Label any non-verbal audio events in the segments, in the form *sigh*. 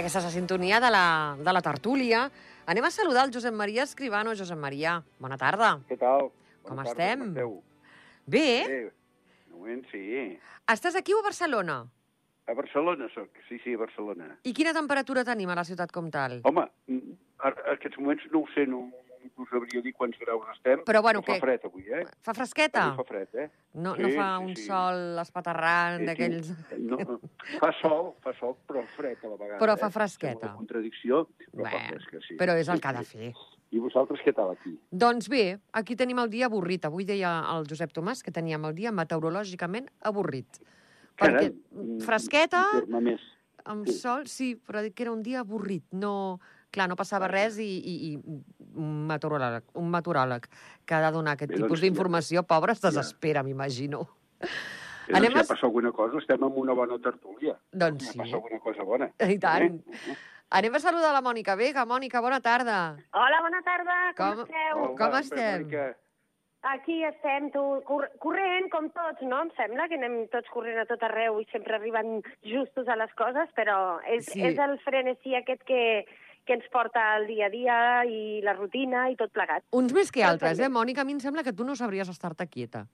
I aquesta és la sintonia de la, de la tertúlia. Anem a saludar el Josep Maria Escribano. Josep Maria, bona tarda. Què tal? Com Bona tarda, estem? Com esteu? Bé, Bé, moment sí. estàs aquí o a Barcelona? A Barcelona sóc, sí, sí, a Barcelona. I quina temperatura tenim a la ciutat com tal? Home, mm, a, a aquests moments no ho sé, no, no us sabria dir quants graus estem. Però, bueno, fa que- fred avui, eh? Fa fresqueta? Avui fa fred, eh? No, Sí, no fa sí, un sí. sol espaterrant Sí, sí. d'aquells... No, fa sol, fa sol, però fred a la vegada. Però eh? fa fresqueta. Sembla una contradicció, però fa Bé, fresca, sí. però és el que ha de fer. I vosaltres què tal aquí? Doncs bé, aquí tenim el dia avorrit. Avui deia el Josep Tomàs que teníem el dia meteorològicament avorrit. Perquè Caram, mm, fresqueta, amb sí. sol, sí, però que era un dia avorrit. No, clar, no passava res i, i, i un meteoròleg, un meteoròleg que ha de donar aquest Bé, tipus doncs, d'informació, pobre, es ja. desespera, m'imagino. Eh, Anem doncs, a- si passa alguna cosa, estem en una bona tertúlia. Doncs Si sí. passa alguna cosa bona. I tant. Eh? Anem a saludar la Mònica Vega. Mònica, bona tarda. Hola, bona tarda, com, Com- esteu? Hola, Com bé, estem? Mònica. Aquí estem, tu, cor corrent, com tots, no? Em sembla que anem tots corrent a tot arreu i sempre arriben justos a les coses, però és, Sí. sí. és el frenesí aquest que, que ens porta el dia a dia i la rutina i tot plegat. Uns més que altres, eh, Mònica? A mi em sembla que tu no sabries estar-te quieta.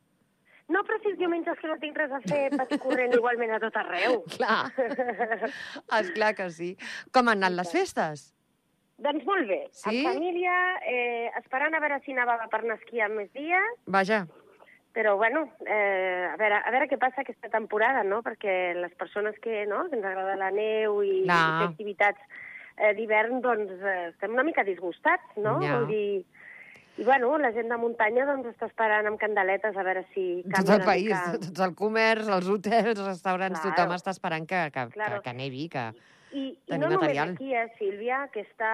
No, però si els diumenges que no tinc res a fer, vaig *laughs* corrent igualment a tot arreu. Clar, *laughs* esclar que sí. Com han anat les festes? doncs molt bé, Sí? en família, eh, esperant a veure si nevava per anar a esquiar més dies, Vaja, Però, bueno, eh, a, veure, a veure què passa aquesta temporada, no? Perquè les persones que, no, que ens agrada la neu i, i Clar. fer activitats eh, d'hivern, doncs eh, estem una mica disgustats, no? Ja. Vull dir... I, bueno, la gent de muntanya doncs està esperant amb candeletes a veure si tot canvia el una país, mica. *laughs* tot el comerç, els hotels, els restaurants, Claro. tothom està esperant que, que, que, Claro. que nevi, que... I, i no material. només aquí, eh, Sílvia, que està...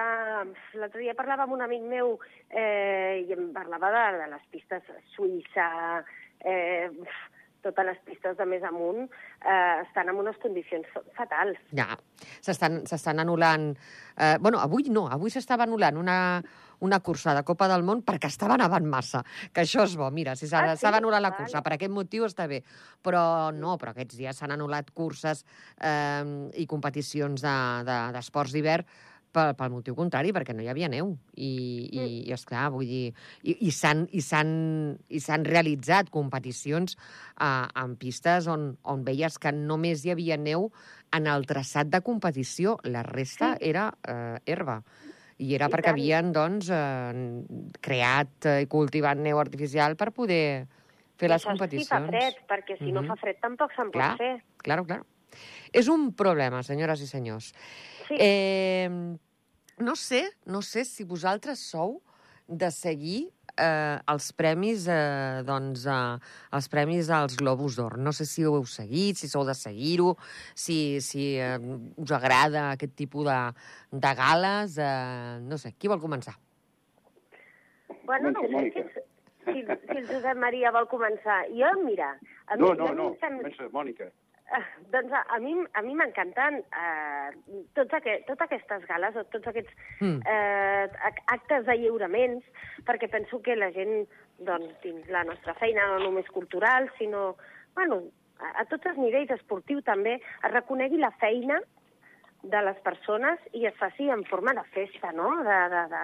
L'altre dia parlava amb un amic meu eh, i em parlava de, de les pistes a Suïssa, eh, totes les pistes de més amunt eh, estan en unes condicions fa- fatals. Ja, s'estan anul·lant... Eh, bueno, avui no, avui s'estava anul·lant una, una cursa de Copa del Món perquè estava nevant massa, que això és bo. Mira, si s'ha Ah, sí? d'anul·lar la Vale. cursa, per aquest motiu està bé. Però no, però aquests dies s'han anul·lat curses eh, i competicions de- de- d'esports de, d'hivern pel, pel motiu contrari, perquè no hi havia neu. I, i, i esclar, vull dir... I, i s'han i i realitzat competicions eh, en pistes on, on veies que només hi havia neu en el traçat de competició. La resta Sí. era eh, herba. I era I perquè tant. havien, doncs, eh, creat i cultivat neu artificial per poder fer les Això sí competicions. fa fred, perquè si no Mhm. fa fred tampoc se'n Clar. pot fer. Claro, claro. És un problema, senyores i senyors. Sí. Eh, no sé, no sé si vosaltres sou de seguir eh, els premis, eh, doncs, eh, els premis als Globus d'Or. No sé si ho heu seguit, si sou de seguir-ho, si, si eh, us agrada aquest tipus de, de gales. Eh, no sé, qui vol començar? Bueno, no sé, si, si, si el Josep Maria vol començar. Jo, mira, a mi, No, a no, mi no, em sembla- comença, Mònica. Ah, Doncs a, a mi, a mi m'encanten eh, tots aqu totes aquestes gales o tots aquests Mm. eh, ac- actes de lliuraments, perquè penso que la gent, doncs, dins la nostra feina, no només cultural, sinó, bueno, a, a tots els nivells, esportiu també, es reconegui la feina de les persones i es faci en forma de festa, no?, de, de, de,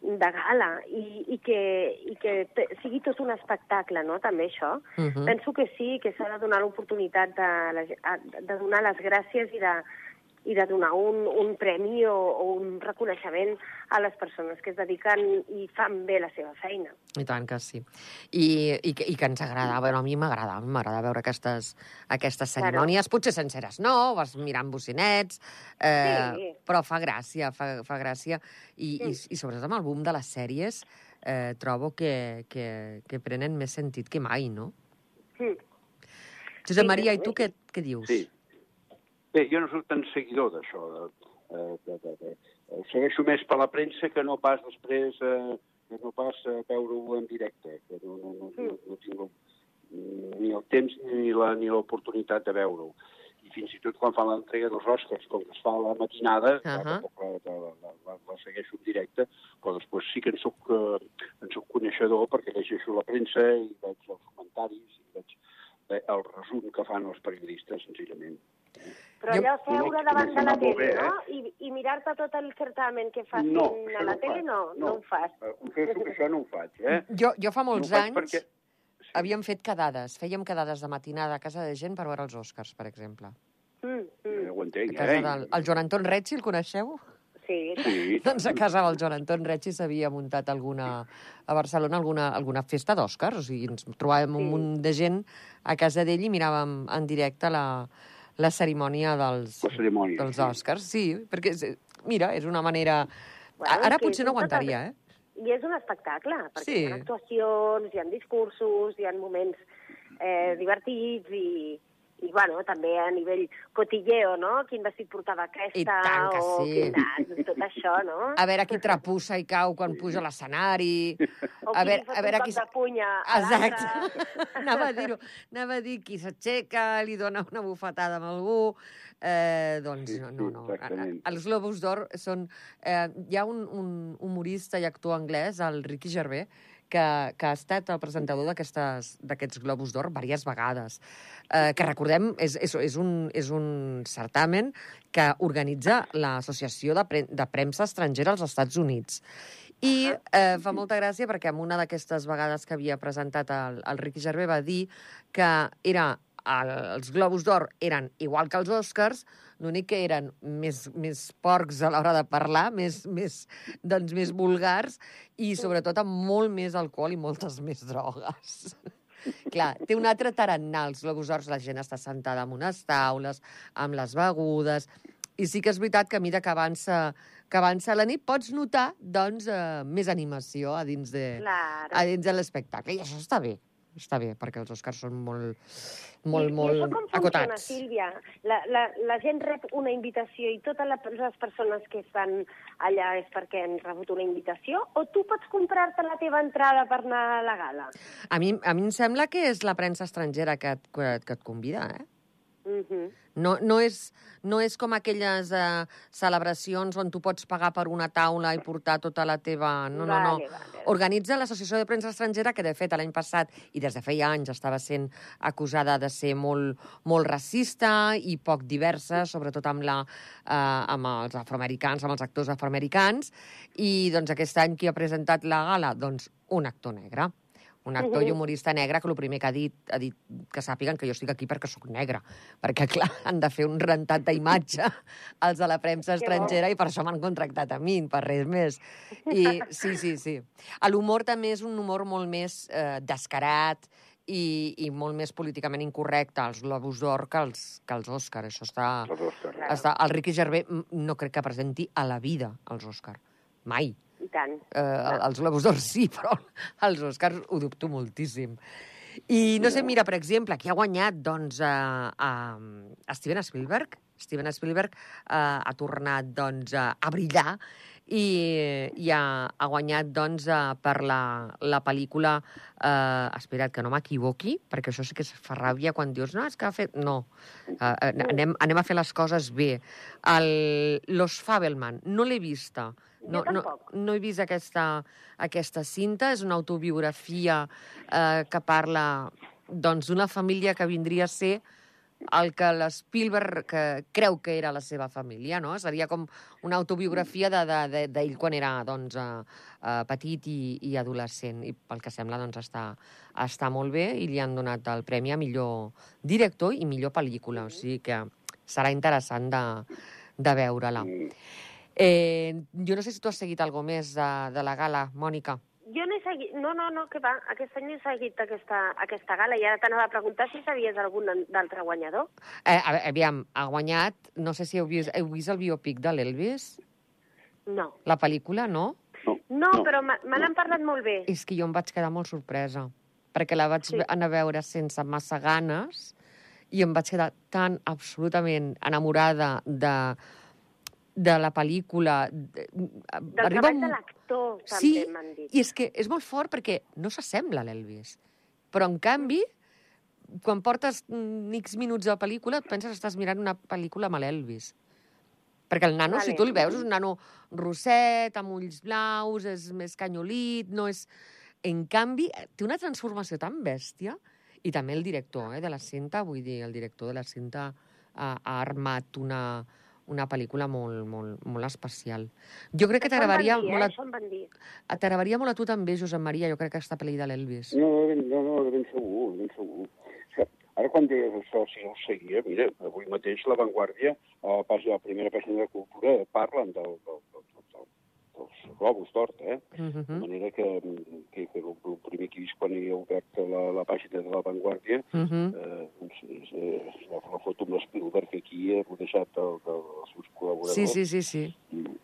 de gala, i, i que, i que te, sigui tot un espectacle, no?, també això. Mhm. Penso que sí, que s'ha de donar l'oportunitat de, a- de donar les gràcies i de, i de donar un, un premi o, o un reconeixement a les persones que es dediquen i fan bé la seva feina. I tant que sí. I, i, que- i que ens agrada, bueno, a mi m'agrada, m'agrada veure aquestes, aquestes Claro. cerimònies, potser senceres no, vas mirant bocinets, eh, Sí. però fa gràcia, fa, fa gràcia. I, i, I sobretot amb el boom de les sèries, eh, trobo que, que, que prenen més sentit que mai, no? Mm. Josep Sí, Maria, i sí. tu què, què dius? Sí. Bé, jo no soc tan seguidor d'això. De, de, de, de, ho segueixo més per la premsa que no pas després, eh, que no pas eh, veure-ho en directe, que no, no, no, no, no tinc ni el temps ni l'oportunitat de veure-ho. I fins i tot quan fan l'entrega dels Oscars, com que es fa a la matinada, uh. -huh. tampoc la, la, la, la, la segueixo en directe, però després sí que en soc, eh, en soc coneixedor perquè llegeixo la premsa i veig els comentaris i veig eh, el resum que fan els periodistes, senzillament. Però Jo- allò seure davant de la tele, bé, no? eh? I, i mirar-te tot el certamen que facin No, a la no ho tele, faig. no, no, ho fas. Eh, Confesso que això no ho faig, eh? *laughs* Jo, jo fa molts no ho anys Perquè... Sí. havíem fet quedades, fèiem quedades de matinada a casa de gent per veure els Oscars, per exemple. Mm, Eh, mm. ho A entenc, eh? del el Joan Anton Retzi, el coneixeu? Sí, Sí, Doncs a casa del Joan Anton Retzi s'havia muntat alguna, a Barcelona alguna, alguna festa d'Oscars. O sigui, ens trobàvem un Sí. munt de gent a casa d'ell i miràvem en directe la, la cerimònia dels, la cerimònia. dels sí. Oscars. Sí, perquè, mira, és una manera... Bueno, Ara potser no aguantaria, eh? I és un espectacle, perquè Sí. hi ha actuacions, hi ha discursos, hi ha moments eh, divertits i, i, bueno, també a nivell cotilleo, no? Quin vestit portava aquesta, I tant que o sí. quin, tot això, no? A veure qui trapussa i cau quan puja a l'escenari. O a veure, a veure un qui... cop de punya a Exacte. l'altre. *laughs* anava a dir-ho. Anava a dir qui s'aixeca, li dona una bufetada amb algú... Eh, doncs Sí, no, sí, no, no. exactament. Els Globus d'Or són... Eh, hi ha un, un humorista i actor anglès, el Ricky Gervais, que, que ha estat el presentador d'aquests Globus d'Or diverses vegades. Eh, que recordem, és, és, és, un, és un certamen que organitza l'Associació de, Pre de Premsa Estrangera als Estats Units. I eh, fa molta gràcia perquè en una d'aquestes vegades que havia presentat el, el Ricky Gervais va dir que era el, els Globus d'Or eren igual que els Oscars, l'únic que eren més, més porcs a l'hora de parlar, més, més, doncs, més vulgars i sobretot amb molt més alcohol i moltes més drogues. *laughs* Clar, té un altre tarannà, els Globus d'Or, la gent està sentada en unes taules, amb les begudes, i sí que és veritat que a mesura que avança, que avança la nit pots notar, doncs, eh, més animació a dins de, Claro. a dins de l'espectacle. I això està bé, està bé, perquè els Oscars són molt, molt, I, molt I com funciona, acotats. Sílvia? La, la, la gent rep una invitació i totes les persones que estan allà és perquè han rebut una invitació? O tu pots comprar-te la teva entrada per anar a la gala? A mi, a mi em sembla que és la premsa estrangera que et, que, et- que et convida, eh? No, no, és, no és com aquelles eh, celebracions on tu pots pagar per una taula i portar tota la teva... No, no, no. Vale, vale. Organitza l'Associació de Premsa Estrangera, que de fet l'any passat i des de feia anys estava sent acusada de ser molt, molt racista i poc diversa, sobretot amb, la, eh, amb els afroamericans, amb els actors afroamericans. I doncs aquest any qui ha presentat la gala? Doncs un actor negre un actor i humorista negre que el primer que ha dit, ha dit que sàpiguen que jo estic aquí perquè sóc negre. Perquè, clar, *laughs* han de fer un rentat d'imatge els de la premsa estrangera i per això m'han contractat a mi, per res més. I sí, sí, sí. L'humor també és un humor molt més eh, descarat i, i molt més políticament incorrecte als Globus d'Or que als, que als Òscar. Això està, Els. Clar. està... El Ricky Gervais mm, no crec que presenti a la vida els Òscar. Mai. I tant. Eh, els Globus d'Or sí, però *laughs* els Oscars ho dubto moltíssim. I no sé, mira, per exemple, qui ha guanyat, doncs, a, a, a Steven Spielberg. Steven Spielberg eh, ha tornat, doncs, a, a brillar i, i ha, ha guanyat, doncs, per la, la pel·lícula... Eh, espera't, que no m'equivoqui, perquè això sí que es fa ràbia quan dius, no, és que ha fet... No, eh, eh, anem, anem a fer les coses bé. El, Los Fabelman, no l'he vista. No, no, no he vist aquesta, aquesta cinta. És una autobiografia eh, que parla doncs, d'una família que vindria a ser el que l'Spielberg que creu que era la seva família, no? Seria com una autobiografia de- de- de- d'ell quan era doncs, uh, uh, petit i, i adolescent. I pel que sembla doncs, està, està molt bé i li han donat el premi a millor director i millor pel·lícula. O sigui que serà interessant de, de veure-la. Mm. Eh, jo no sé si tu has seguit alguna més de, de la gala, Mònica. Jo no he seguit... No, no, no, que va. Aquest any no he seguit aquesta, aquesta gala i ara t'anava a preguntar si sabies algun d'altre guanyador. Eh, aviam, ha guanyat, no sé si heu vist, heu vist el biopic de l'Elvis? No. La pel·lícula, no? No, No, però me n'han parlat molt bé. És que jo em vaig quedar molt sorpresa, perquè la vaig Sí. sí. anar a veure sense massa ganes i em vaig quedar tan absolutament enamorada de, de la pel·lícula. De, Del arriba treball un- de l'actor, també Sí, m'han dit. I és que és molt fort perquè no s'assembla a l'Elvis. Però, en canvi, quan portes mm, X minuts de pel·lícula, et penses que estàs mirant una pel·lícula amb l'Elvis. Perquè el nano, Vale. si tu el veus, és un nano rosset, amb ulls blaus, és més canyolit, no és... En canvi, té una transformació tan bèstia, i també el director eh, de la cinta, vull dir, el director de la cinta ha, ha armat una, una pel·lícula molt, molt, molt especial. Jo crec que t'agradaria eh? molt, a, t'agradaria molt a tu també, Josep Maria, jo crec que aquesta pel·li de l'Elvis. No, de no, no, de ben segur, de ben segur. O sigui, ara quan deies això, si no ho seguia, mira, avui mateix La Vanguardia, a la, pàgina, a la primera pàgina de Cultura, parlen del, del, del, del, dels Globus d'Hort, eh? Uh De -huh. manera que, que, que el, el primer que he vist quan he obert la, la pàgina de La Vanguardia Uh -huh. eh, doncs, és, eh, la, la foto amb l'Spielberg aquí eh, rodejat del, del, dels seus col·laboradors. Sí, sí, sí, sí. Mm.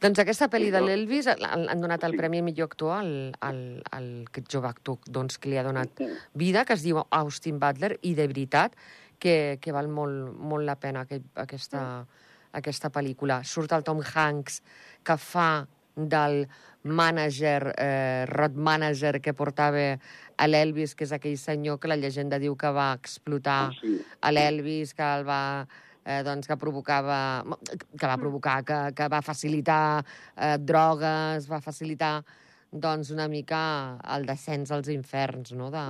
Doncs aquesta pel·li de l'Elvis han, donat el Sí. Premi millor actor al, al, al aquest jove actor doncs, que li ha donat Mm. vida, que es diu Austin Butler, i de veritat que, que val molt, molt la pena aquest, aquesta, aquesta pel·lícula. Surt el Tom Hanks, que fa del mànager, eh, road manager que portava a l'Elvis, que és aquell senyor que la llegenda diu que va explotar Sí, a l'Elvis, que el va eh, doncs, que provocava, que va provocar, que, que va facilitar eh, drogues, va facilitar doncs, una mica el descens als inferns no? de,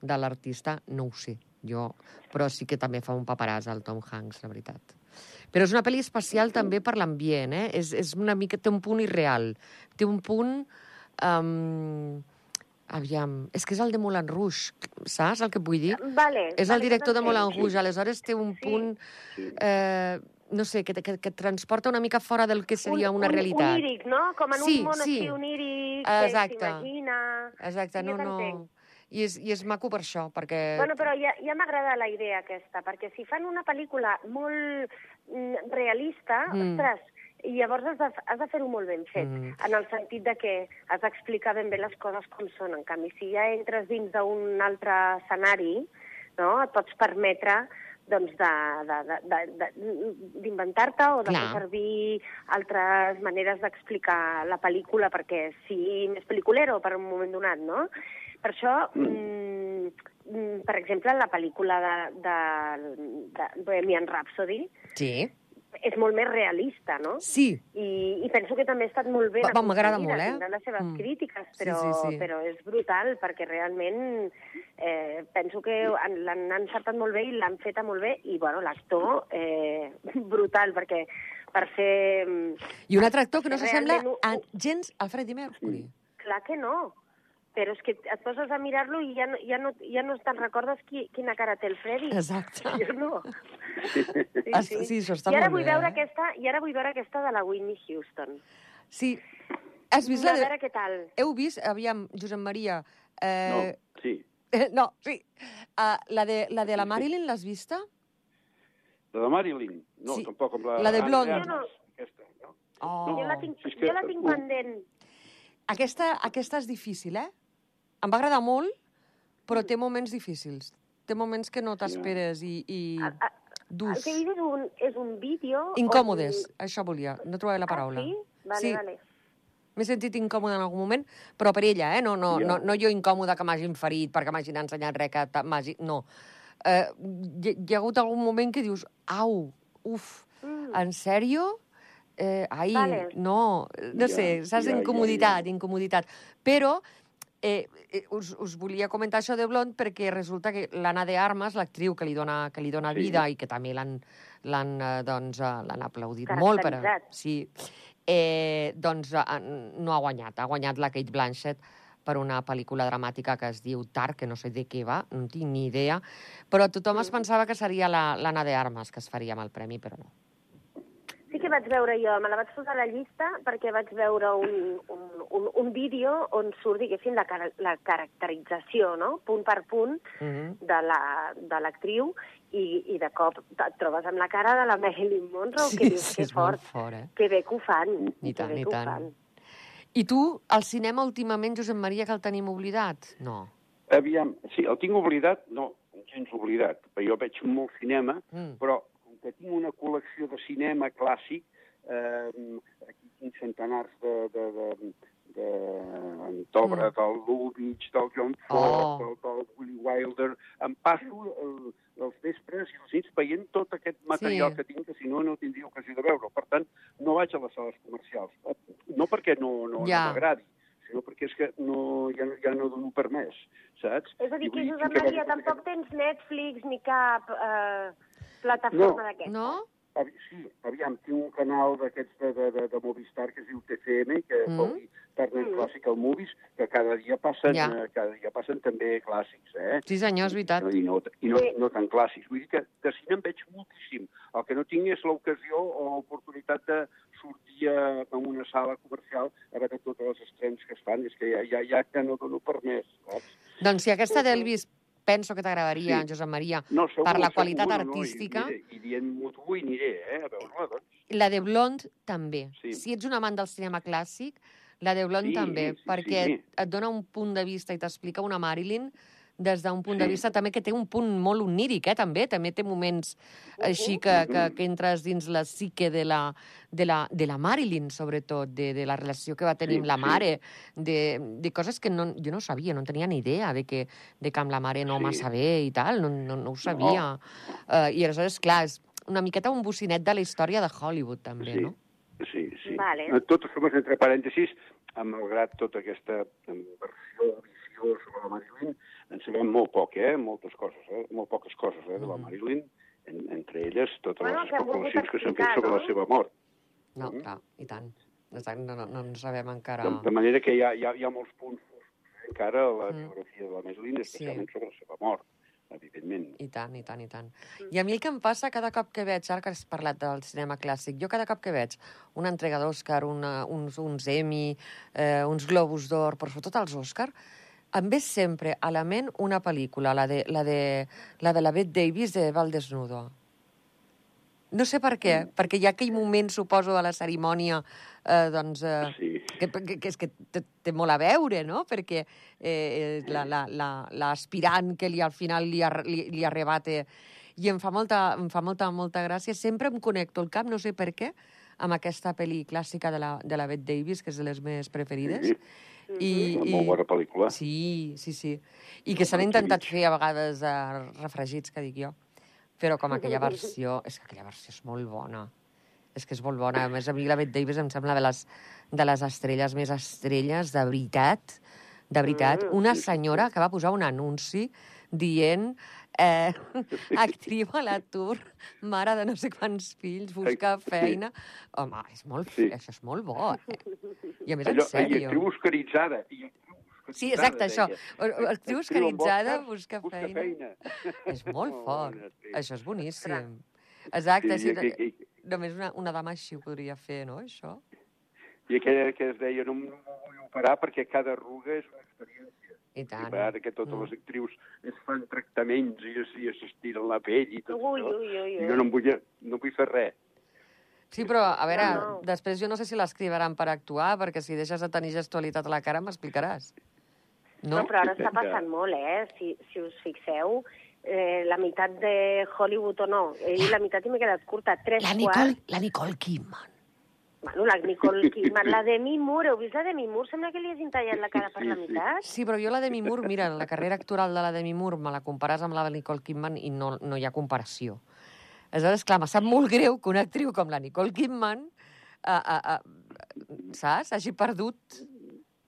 de l'artista. No ho sé, jo, però sí que també fa un paperàs al Tom Hanks, la veritat. Però és una pel·li especial també per l'ambient, eh? És, és una mica... Té un punt irreal. Té un punt... Um, aviam... És que és el de Moulin Rouge, saps el que vull dir? Vale, És el vale, director de t'entenc. Moulin Rouge, aleshores té un Sí. punt, sí. eh, no sé, que, que, que transporta una mica fora del que seria Un- una un- realitat. Oníric, no? Com en Sí, un món sí. així oníric, Exacte. que s'imagina... Exacte, Sí, no, no... I és, I és maco per això, perquè... Bueno, però ja, ja m'agrada la idea aquesta, perquè si fan una pel·lícula molt realista, Mm. mm. ostres, i llavors has de, has de fer-ho molt ben fet, Mm. mm. en el sentit de que has d'explicar ben bé les coses com són. En canvi, si ja entres dins d'un altre escenari, no? et pots permetre doncs, d'inventar-te o de Clar. fer servir altres maneres d'explicar la pel·lícula perquè sigui més pel·liculero per un moment donat, no? Per això, mm, mm, per exemple, la pel·lícula de, de, de Bohemian Rhapsody Sí, és molt més realista, no? sí, I, i penso que també ha estat molt ben Va- m'agrada molt, eh? les seves Mm. crítiques, Sí, però, sí, sí. però és brutal, perquè realment eh, penso que han- l'han encertat molt bé i l'han feta molt bé, i bueno, l'actor, eh, *laughs* brutal, perquè per ser... mm, I un altre actor que no Sí, s'assembla a gens al Freddie Mercury. Clar que no, però és que et poses a mirar-lo i ja no, ja no, ja no te'n recordes qui, quina cara té el Freddy. Exacte. Jo no. Sí, Ah, sí, això està I ara molt vull bé, veure eh? aquesta, I ara vull veure aquesta de la Whitney Houston. Sí. Has vist la a de... veure què tal. Heu vist, aviam, Josep Maria... Eh... No, sí. No, sí. Uh, la, de, la de la Marilyn l'has vista? La de Marilyn? No, Sí. tampoc amb la... La de. Armas, Jo no. Aquesta, no? Oh. Jo la tinc, jo la tinc pendent. Aquesta, aquesta és difícil, eh? Em va agradar molt, però té moments difícils. Té moments que no t'esperes i, i A- a- El durs. que he vist és un, és un vídeo... Incòmodes, això volia. No trobava la paraula. Ah, sí? Vale, Sí. vale. M'he sentit incòmoda en algun moment, però per ella, eh? No, no, Ja. no, no jo incòmoda que m'hagin ferit perquè m'hagin ensenyat res que m'hagi... No. Eh, hi, hi ha hagut algun moment que dius, au, uf, Mm. en sèrio? Eh, ai, Vale. no, no Ja, sé, saps? ja, ja, incomoditat, ja. incomoditat. Però eh, eh, us, us volia comentar això de Blond perquè resulta que l'Anna de Armas, l'actriu que li dona, que li dona Sí. vida i que també l'han l'han eh, doncs, eh, aplaudit molt. Per, sí, eh, doncs eh, no ha guanyat. Ha guanyat la Kate Blanchett per una pel·lícula dramàtica que es diu Tar, que no sé de què va, no tinc ni idea, però tothom es pensava que seria la- l'Anna de Armas que es faria amb el premi, però no. Sí que vaig veure jo, me la vaig posar a la llista perquè vaig veure un, un, un, un vídeo on surt, diguéssim, la, cara, la caracterització, no?, punt per punt, Mm -hmm. de la- de l'actriu i, i de cop et trobes amb la cara de la Marilyn Monroe, que dius, que és fort, fort, eh? que bé que ho fan. Ni que tant, ho tant. fan. I tu, al cinema últimament, Josep Maria, que el tenim oblidat? No. Aviam, sí, el tinc oblidat, no, gens oblidat, jo veig molt cinema, Mm. però que tinc una col·lecció de cinema clàssic, eh, aquí tinc centenars de, de, de, de Mm. del Lubitsch, del John Oh. Ford, del, del Willy Wilder. Em passo el, els vespres i els nits veient tot aquest material Sí. que tinc, que si no, no tindria ocasió de veure. Per tant, no vaig a les sales comercials. No perquè no, no, Ja. no m'agradi, sinó perquè és que no, ja, no- ja no dono per més, saps? És a dir, I que, Josep Maria, tampoc tens Netflix ni cap... Eh, plataforma No. d'aquesta. No? Avi- Sí, aviam, tinc un canal d'aquests de, de, de, de Movistar que es diu TCM, que Mm. vol dir Turner Mm. Classical Movies, que cada dia passen, Ja. eh, cada dia passen també clàssics, eh? Sí, senyor, és veritat. I no, i no, Sí. no tan clàssics. Vull dir que de cine en veig moltíssim. El que no tinc és l'ocasió o l'oportunitat de sortir a, a una sala comercial a veure tots els estrenes que es fan. És que ja, ja, ja que no dono per més, saps? Doncs si aquesta d'Elvis penso que t'agradaria, Sí. Josep Maria, No, segur, per la segur, qualitat no, no, artística. I, i, i dient-m'ho tu i aniré, eh, a veure-la, doncs. La de Blond també. Sí. Si ets un amant del cinema clàssic, la de Blond Sí, també, sí, perquè sí. et dona un punt de vista i t'explica una Marilyn des d'un punt de Sí. vista també que té un punt molt oníric, eh, també. També té moments així que, que, que entres dins la psique de la, de la, de la Marilyn, sobretot, de, de la relació que va tenir Sí, amb la sí. mare, de, de coses que no, jo no sabia, no tenia ni idea de que, de que amb la mare no Sí. massa bé i tal, no, no, no ho sabia. Uh, I aleshores, clar, és una miqueta un bocinet de la història de Hollywood, també, Sí. no? Sí, sí. Vale. De totes formes, entre parèntesis, malgrat tota aquesta versió, visió sobre la Marilyn, en sabem molt poc, eh? Moltes coses, eh? Molt poques coses, eh? De la Mhm. Marilyn, en, entre elles totes Bueno, les especulacions que s'han fet sobre no? la seva mort. No, Mhm. clar, i tant. Exacte, No, no, no en sabem encara... De, de manera que hi ha, hi ha, hi ha molts punts eh? encara a la Mm. biografia de la Marilyn, Sí. especialment sobre la seva mort, evidentment. I tant, i tant, i tant. I a mi el que em passa cada cop que veig, ara que has parlat del cinema clàssic, jo cada cop que veig una entrega d'Òscar, una- uns, uns Emmy, eh, uns Globus d'Or, però sobretot els Òscar, em ve sempre a la ment una pel·lícula, la de la, de, la, de la Bette Davis de Val Desnudo. No sé per què, perquè hi ha aquell moment, suposo, de la cerimònia, eh, doncs, eh, Sí. que, que, que és que té, té molt a veure, no? Perquè eh, la- la- la- l'aspirant que li, al final li, ar, li, li arrebate i em fa, molta, em fa molta, molta gràcia. Sempre em connecto el cap, no sé per què, amb aquesta pel·li clàssica de la, de la Bette Davis, que és de les meves preferides. Sí. I, Una i, molt bona pel·lícula. Sí, sí, sí. I que s'han intentat fer a vegades eh, refregits, que dic jo. Però com aquella *laughs* versió... És que aquella versió és molt bona. És que és molt bona. A més, a mi la Bette Davis em sembla de les, de les estrelles més estrelles, de veritat. De veritat. Mm, Una senyora que va posar un anunci dient eh, *laughs* actriu a l'atur, mare de no sé quants fills, busca Sí. feina... Home, és molt, Sí. això és molt bo, eh? I a més, Allò, en sèrio. I actriu oscaritzada. I actriu oscaritzada, Sí, exacte, això. Actriu oscaritzada, busca busca feina. feina. És molt *laughs* fort. actriu. Això és boníssim. Exacte, sí, I, i, i, només una, una dama així ho podria fer, no, això? I aquella que es deia, no, no vull operar perquè cada arruga és una experiència. I I tant. ara que totes Mm. les actrius es fan tractaments i es, i s'estiren la pell i tot Ui, això. ui, ui, I jo no, em vull, no vull fer res. Sí, però, a veure, No, no. després jo no sé si l'escriuran per actuar, perquè si deixes de tenir gestualitat a la cara m'explicaràs. No? No, però ara està passant molt, eh? Si, si us fixeu, eh, la meitat de Hollywood o no, eh, i la meitat i m'he quedat curta, tres La quarts... Nicole, la Nicole Kidman. Bueno, la Nicole Kidman, la Demi Moore, heu vist la Demi Moore? Sembla que li hagin tallat la cara per Sí, la sí. meitat. Sí, però jo la Demi Moore, mira, la carrera actoral de la Demi Moore me la compares amb la de Nicole Kidman i no, no hi ha comparació. Aleshores, clar, me sap molt greu que una actriu com la Nicole Kidman, a, a, a, saps, hagi perdut...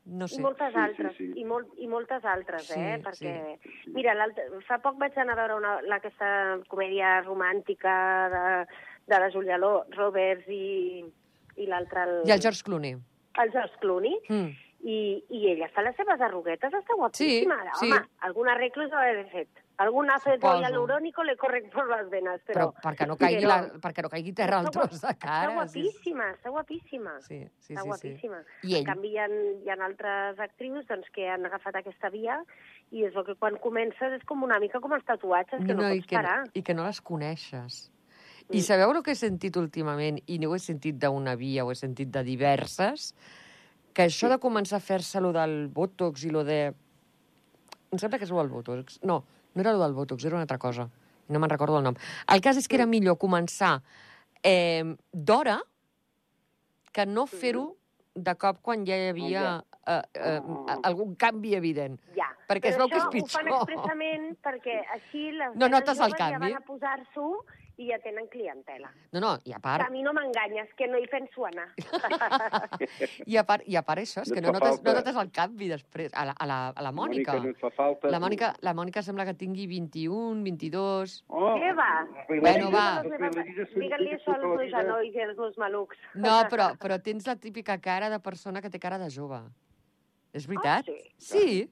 No sé. I moltes Sí, sí, altres, sí. I, molt, i moltes altres, Sí, eh? sí. Perquè, mira, l'altre- fa poc vaig anar a veure una, la, aquesta comèdia romàntica de, de la Julia Roberts i, i l'altre... El, I el George Clooney. el George Clooney. Mm. I, I ella fa les seves arruguetes, està guapíssima. Sí, Home, sí. algun arreglo s'ha d'haver fet. Algun ácido Suposo. hialurónico le corre por las venas, Però, però... perquè, no caigui però- la, perquè no caigui terra al tros de cara. Està guapíssima, està guapíssima. Sí, sí, està sí, sí. guapíssima. I En canvi, hi ha, hi ha altres actrius doncs, que han agafat aquesta via i és el que quan comences és com una mica com els tatuatges, que no, i pots que, parar. I que no les coneixes. I sabeu el que he sentit últimament, i no ho he sentit d'una via, ho he sentit de diverses, que això de començar a fer-se lo del Botox i lo de... Em sembla que és lo del Botox. No, no era lo del Botox, era una altra cosa. No me'n recordo el nom. El cas és que era millor començar eh, d'hora que no fer-ho de cop quan ja hi havia eh, eh, algun canvi evident. Ja. Perquè es Però veu que és això ho fan pitjor. expressament perquè així les No notes el joves ja canvi. van a posar-s'ho i ja tenen clientela. No, no, i a Que part, a mi no m'enganyes, que no hi penso anar. *laughs* i a part, i a part això, és No que no notes, no notes el canvi després. A la, a la, a la Mònica. no et fa falta. La Mònica, la Mònica sembla que tingui 21, 22... Oh, Què va? Bueno, va. Digue-li això als meus genolls i als meus malucs. No, però, però tens la típica cara de persona que té cara de jove. És veritat? Ah, sí? Sí.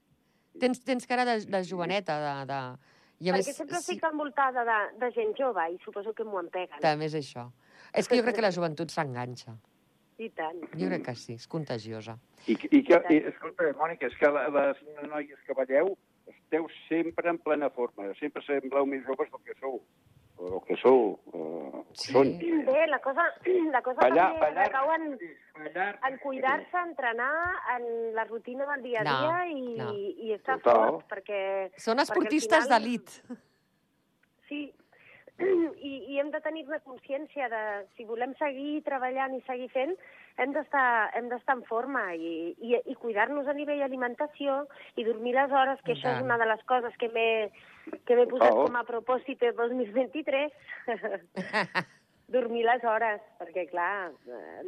Tens, tens cara de, de joveneta, de... de... I a Perquè sempre estic envoltada de, de gent jove i suposo que m'ho empeguen. També és això. És que jo crec que la joventut s'enganxa. I tant. Jo crec que sí, és contagiosa. I, i que, i, escolta, Mònica, és que la- les noies que balleu esteu sempre en plena forma. Sempre sembleu més joves del que sou. O del que sou. Uh, Sí. Són. Bé, la cosa, la cosa Ballar, també ballar, recau en, ballar, en cuidar-se, entrenar, en la rutina del dia a No, dia i, no. i estar Total. fort, perquè... Són esportistes final- d'elit. Sí, *clears throat* I, i hem de tenir-ne consciència de si volem seguir treballant i seguir fent, hem d'estar en forma i, i, i cuidar-nos a nivell alimentació i dormir les hores, que això és una de les coses que m'he que m'he posat Oh. com a propòsit del 2023. *laughs* dormir les hores, perquè, clar,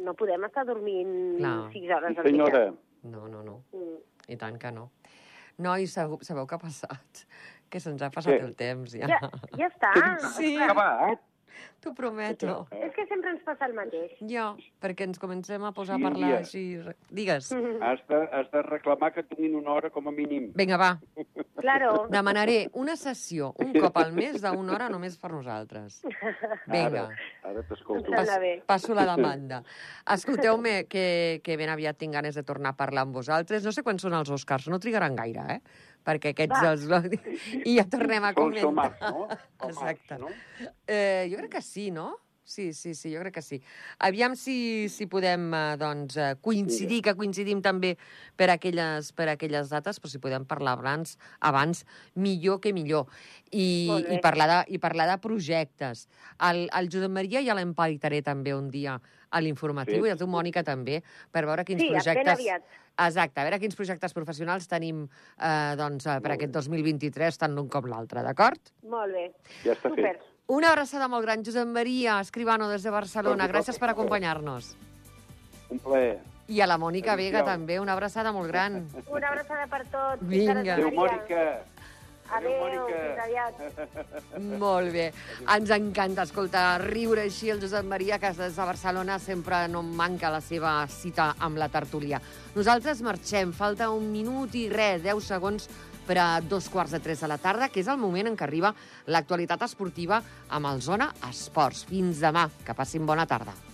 no podem estar dormint Clar. 6 hores Sí, al dia. No, no, no. Mm. I tant que no. No, i sabeu, sabeu què ha passat? Que se'ns ha passat Què? el temps, ja. Ja, ja està. Sí. Acabat. *laughs* T'ho prometo. És que sempre ens passa el mateix. Jo, perquè ens comencem a posar Sí, a parlar ja. així... Digues. *laughs* Has de, has de reclamar que donin una hora com a mínim. Vinga, va. *laughs* Claro. Demanaré una sessió un cop al mes d'una hora només per nosaltres. Vinga. Ara, ara t'escolto. Bé. passo la demanda. Escolteu-me, que, que ben aviat tinc ganes de tornar a parlar amb vosaltres. No sé quan són els Oscars, no trigaran gaire, eh? Perquè aquests Va. els... I ja tornem a Sol, sol març, comentar. no? *laughs* Març, Exacte. no? Eh, jo crec que sí, no? Sí, sí, sí, jo crec que sí. Aviam si, si podem eh, doncs, eh, coincidir, que coincidim també per aquelles, per aquelles dates, però si podem parlar abans, abans millor que millor. I, i, parlar, de, i parlar de projectes. El, el Josep Maria ja l'emparitaré també un dia a l'informatiu, Sí. i a tu, Mònica, també, per veure quins Sí, ben projectes... aviat. Exacte, a veure quins projectes professionals tenim eh, doncs, eh, per aquest 2023, tant l'un com l'altre, d'acord? Molt bé. Ja està Super. fet. Una abraçada molt gran, Josep Maria Escribano, des de Barcelona. Gràcies per acompanyar-nos. Un plaer. I a la Mònica Vega també, una abraçada molt gran. Una abraçada per tots. Vinga. Adéu. Mònica. Adéu, Mònica. fins aviat. Molt bé. Ens encanta escoltar riure així el Josep Maria, que des de Barcelona sempre no manca la seva cita amb la tertúlia. Nosaltres marxem, falta un minut i res, 10 segons per a dos quarts de tres de la tarda, que és el moment en què arriba l'actualitat esportiva amb el Zona Esports. Fins demà, que passin bona tarda.